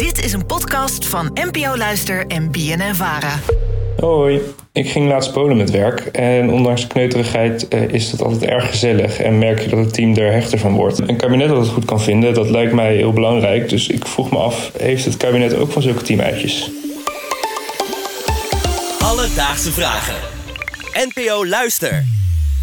Dit is een podcast van NPO Luister en BNN Vara. Hoi, ik ging laatst polen met werk en ondanks de kneuterigheid eh, is het altijd erg gezellig en merk je dat het team er hechter van wordt. Een kabinet dat het goed kan vinden, dat lijkt mij heel belangrijk, dus ik vroeg me af, heeft het kabinet ook van zulke teamuitjes? Alledaagse vragen. NPO Luister.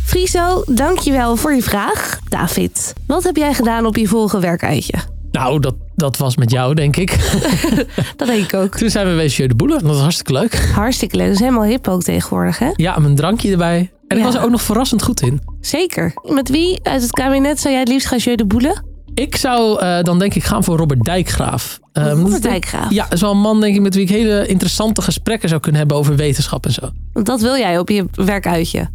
Friso, dankjewel voor je vraag. David, wat heb jij gedaan op je vorige werkuitje? Nou, dat, dat was met jou, denk ik. Dat denk ik ook. Toen zijn we bij Jeu de Boele. Dat was hartstikke leuk. Hartstikke leuk. Dat is helemaal hip ook tegenwoordig, hè? Ja, met een drankje erbij. En ik was er ook nog verrassend goed in. Zeker. Met wie uit het kabinet zou jij het liefst gaan jeu de boelen? Ik zou eh, dan denk ik gaan voor Robert Dijkgraaf. Ehm, Robert Dijkgraaf? Ja, is wel een man denk ik met wie ik hele interessante gesprekken zou kunnen hebben over wetenschap en zo. Want dat wil jij op je werkuitje.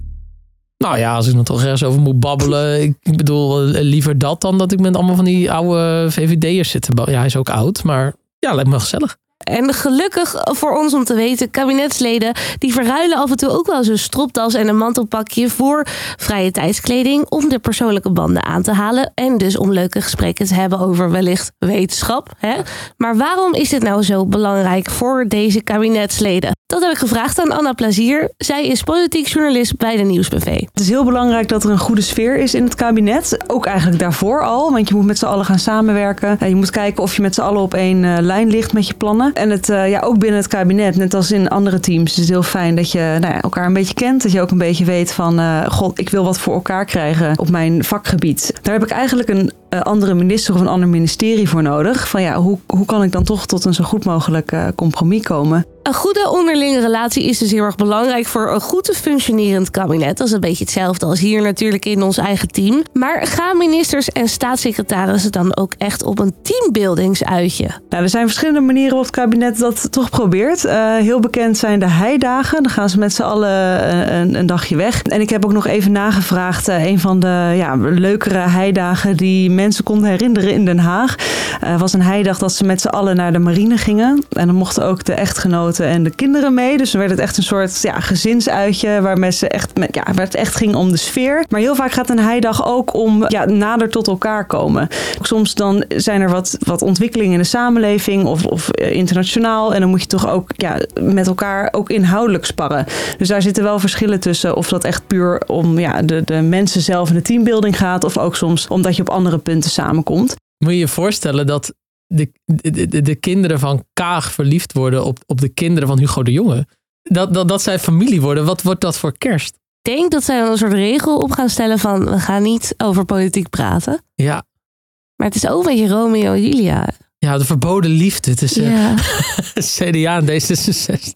Nou ja, als ik dan toch ergens over moet babbelen. Ik, bedoel, eh, liever dat dan dat ik met allemaal van die oude VVD'ers zit. Ja, hij is ook oud, maar ja, lijkt me gezellig. En gelukkig voor ons om te weten, kabinetsleden die verruilen af en toe ook wel een stropdas en een mantelpakje voor vrije tijdskleding om de persoonlijke banden aan te halen en dus om leuke gesprekken te hebben over wellicht wetenschap. Hè? Maar waarom is dit nou zo belangrijk voor deze kabinetsleden? Dat heb ik gevraagd aan Anna Plazier. Zij is politiek journalist bij de Nieuwsbv. Het is heel belangrijk dat er een goede sfeer is in het kabinet. Ook eigenlijk daarvoor al, want je moet met z'n allen gaan samenwerken. Eh, Je moet kijken of je met z'n allen op één eh, lijn ligt met je plannen. En het, eh, ja, ook binnen het kabinet, net als in andere teams, is het heel fijn dat je nou ja, elkaar een beetje kent. Dat je ook een beetje weet van, eh, god, ik wil wat voor elkaar krijgen op mijn vakgebied. Daar heb ik eigenlijk een andere minister of een ander ministerie voor nodig. Van ja, hoe, hoe kan ik dan toch tot een zo goed mogelijk eh, compromis komen? Een goede onderlinge relatie is dus heel erg belangrijk voor een goed functionerend kabinet. Dat is een beetje hetzelfde als hier natuurlijk in ons eigen team. Maar gaan ministers en staatssecretarissen dan ook echt op een teambuildingsuitje? Nou, er zijn verschillende manieren waarop het kabinet dat toch probeert. Eh, heel bekend zijn de heidagen. Dan gaan ze met z'n allen eh, een, een dagje weg. En ik heb ook nog even nagevraagd. eh, een van de ja, leukere heidagen die mensen konden herinneren in Den Haag. eh, was een heidag dat ze met z'n allen naar de marine gingen. En dan mochten ook de echtgenoten en de kinderen mee. Dus dan werd het echt een soort ja, gezinsuitje. Waar, mensen echt, met, ja, waar het echt ging om de sfeer. Maar heel vaak gaat een heidag ook om ja, nader tot elkaar komen. Soms dan zijn er wat, wat ontwikkelingen in de samenleving of, of eh, internationaal. En dan moet je toch ook ja, met elkaar ook inhoudelijk sparren. Dus daar zitten wel verschillen tussen. Of dat echt puur om ja, de, de mensen zelf en de teambuilding gaat. Of ook soms omdat je op andere punten samenkomt. Moet je je voorstellen dat de, de, de, de kinderen van Kaag verliefd worden op, op de kinderen van Hugo de Jonge? Dat, dat, dat zij familie worden, wat wordt dat voor kerst? Ik denk dat zij een soort regel op gaan stellen van we gaan niet over politiek praten. Ja, Maar het is ook een beetje Romeo en Julia. ja de verboden liefde tussen Ja. CDA en D66.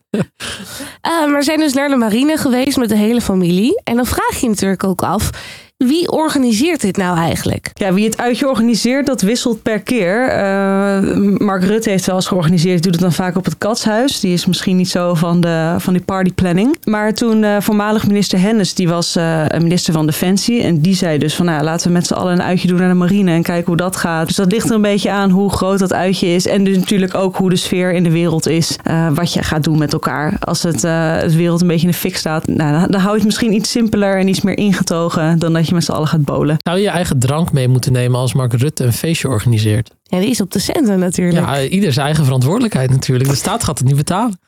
Ah, maar we zijn dus naar de marine geweest met de hele familie. En dan vraag je je natuurlijk ook af, wie organiseert dit nou eigenlijk? Ja, wie het uitje organiseert, dat wisselt per keer. Eh, Mark Rutte heeft wel eens georganiseerd. Doet het dan vaak op het Katshuis. Die is misschien niet zo van, de, van die partyplanning. Maar toen eh, voormalig minister Hennis, die was eh, minister van Defensie. En die zei dus van, nou, laten we met z'n allen een uitje doen naar de marine. En kijken hoe dat gaat. Dus dat ligt er een beetje aan hoe groot dat uitje is. En dus natuurlijk ook hoe de sfeer in de wereld is. wat je gaat doen met elkaar. Als het, het wereld een beetje in de fik staat. Nou, dan, dan hou je het misschien iets simpeler en iets meer ingetogen. Dan dat je met z'n allen gaat bolen. Zou je je eigen drank mee moeten nemen als Mark Rutte een feestje organiseert? Ja, die is op de centen natuurlijk. Ja, ieder zijn eigen verantwoordelijkheid natuurlijk. De staat gaat het niet betalen.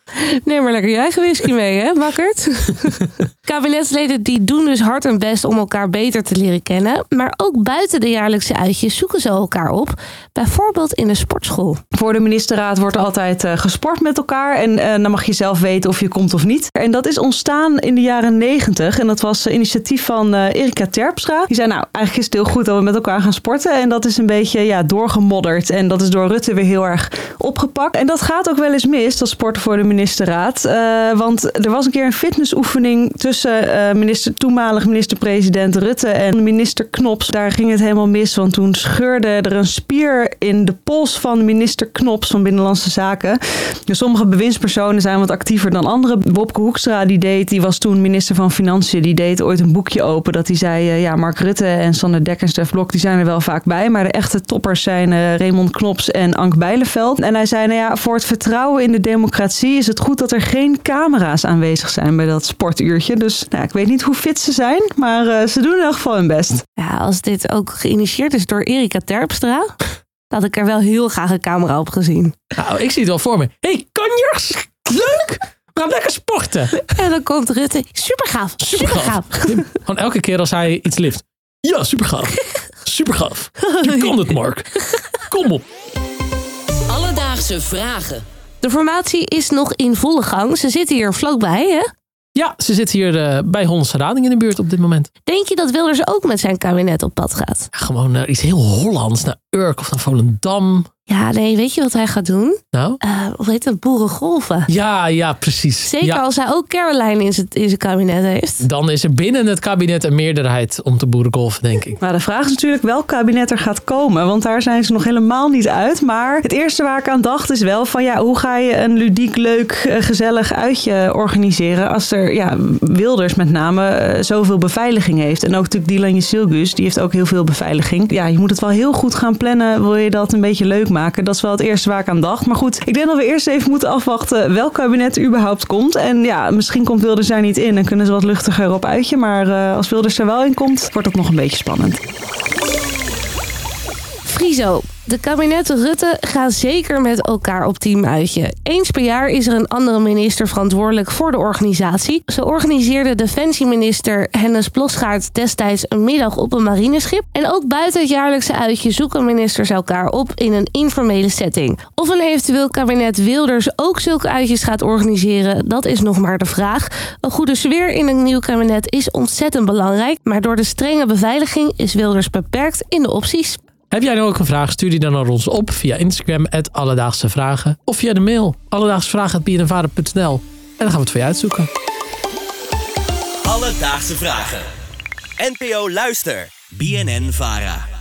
Neem maar lekker je eigen whisky mee, hè, makkerd? Kabinetsleden die doen dus hard hun best om elkaar beter te leren kennen. Maar ook buiten de jaarlijkse uitjes zoeken ze elkaar op. Bijvoorbeeld in de sportschool. Voor de ministerraad wordt er altijd eh, gesport met elkaar. En eh, dan mag je zelf weten of je komt of niet. En dat is ontstaan in de jaren negentig. En dat was eh, initiatief van eh, Erika Die zei, nou, eigenlijk is het heel goed dat we met elkaar gaan sporten. En dat is een beetje ja, doorgemodderd. En dat is door Rutte weer heel erg opgepakt. En dat gaat ook wel eens mis, dat sporten voor de ministerraad. Eh, want er was een keer een fitnessoefening tussen eh, minister, toenmalig minister-president Rutte en minister Knops. Daar ging het helemaal mis, want toen scheurde er een spier in de pols van minister Knops van Binnenlandse Zaken. Dus sommige bewindspersonen zijn wat actiever dan anderen. Wopke Hoekstra, die deed, die was toen minister van Financiën, die deed ooit een boekje open dat hij zei, eh, ja, Mark Rutte en Sander Dekker en Stef Blok, die zijn er wel vaak bij, maar de echte toppers zijn eh, Raymond Knops en Ank Bijleveld. En hij zei, nou ja, voor het vertrouwen in de democratie is het goed dat er geen camera's aanwezig zijn bij dat sportuurtje. Dus nou, ik weet niet hoe fit ze zijn, maar eh, ze doen in elk geval hun best. Ja, als dit ook geïnitieerd is door Erika Terpstra. Dat had ik er wel heel graag een camera op gezien. Nou, ik zie het wel voor me. hey, kanjers! Leuk! We gaan lekker sporten. En dan komt Rutte. Super gaaf. Super gaaf. Gewoon elke keer als hij iets lift. Ja, super gaaf. Super gaaf. Je kan het, Mark. Kom op. Alledaagse vragen. De formatie is nog in volle gang. Ze zitten hier vlakbij, hè? Ja, ze zit hier eh, bij Hollandse Rading in de buurt op dit moment. Denk je dat Wilders ook met zijn kabinet op pad gaat? Ja, gewoon naar iets heel Hollands. Naar Urk of naar Volendam. Ja, nee, weet je wat hij gaat doen? Nou? Uh, hoe heet dat? Boerengolven. Ja, ja, precies. Zeker ja. als hij ook Caroline in zijn, in zijn kabinet heeft. Dan is er binnen het kabinet een meerderheid om te boerengolven, denk ik. Maar de vraag is natuurlijk welk kabinet er gaat komen. Want daar zijn ze nog helemaal niet uit. Maar het eerste waar ik aan dacht is wel van ja, hoe ga je een ludiek, leuk, eh, gezellig uitje organiseren. Als er, ja, Wilders met name uh, zoveel beveiliging heeft. En ook natuurlijk Dylan Silgus, die heeft ook heel veel beveiliging. Ja, je moet het wel heel goed gaan plannen. Wil je dat een beetje leuk maken? Dat is wel het eerste waar ik aan dacht. Maar goed, ik denk dat we eerst even moeten afwachten welk kabinet überhaupt komt. En ja, misschien komt Wilders daar niet in en kunnen ze wat luchtiger op uitje. Maar uh, als Wilders er wel in komt, wordt dat nog een beetje spannend. Friso. De kabinetten Rutte gaan zeker met elkaar op teamuitje. Eens per jaar is er een andere minister verantwoordelijk voor de organisatie. Zo organiseerde defensieminister Hennis Plosgaard destijds een middag op een marineschip. En ook buiten het jaarlijkse uitje zoeken ministers elkaar op in een informele setting. Of een eventueel kabinet Wilders ook zulke uitjes gaat organiseren, dat is nog maar de vraag. Een goede sfeer in een nieuw kabinet is ontzettend belangrijk, maar door de strenge beveiliging is Wilders beperkt in de opties. Heb jij nou ook een vraag? Stuur die dan naar ons op via Instagram, Alledaagse Vragen. Of via de mail, alledaagsvragen.bnnvader.nl. En dan gaan we het voor je uitzoeken. Alledaagse Vragen. NPO Luister. BNN Vara.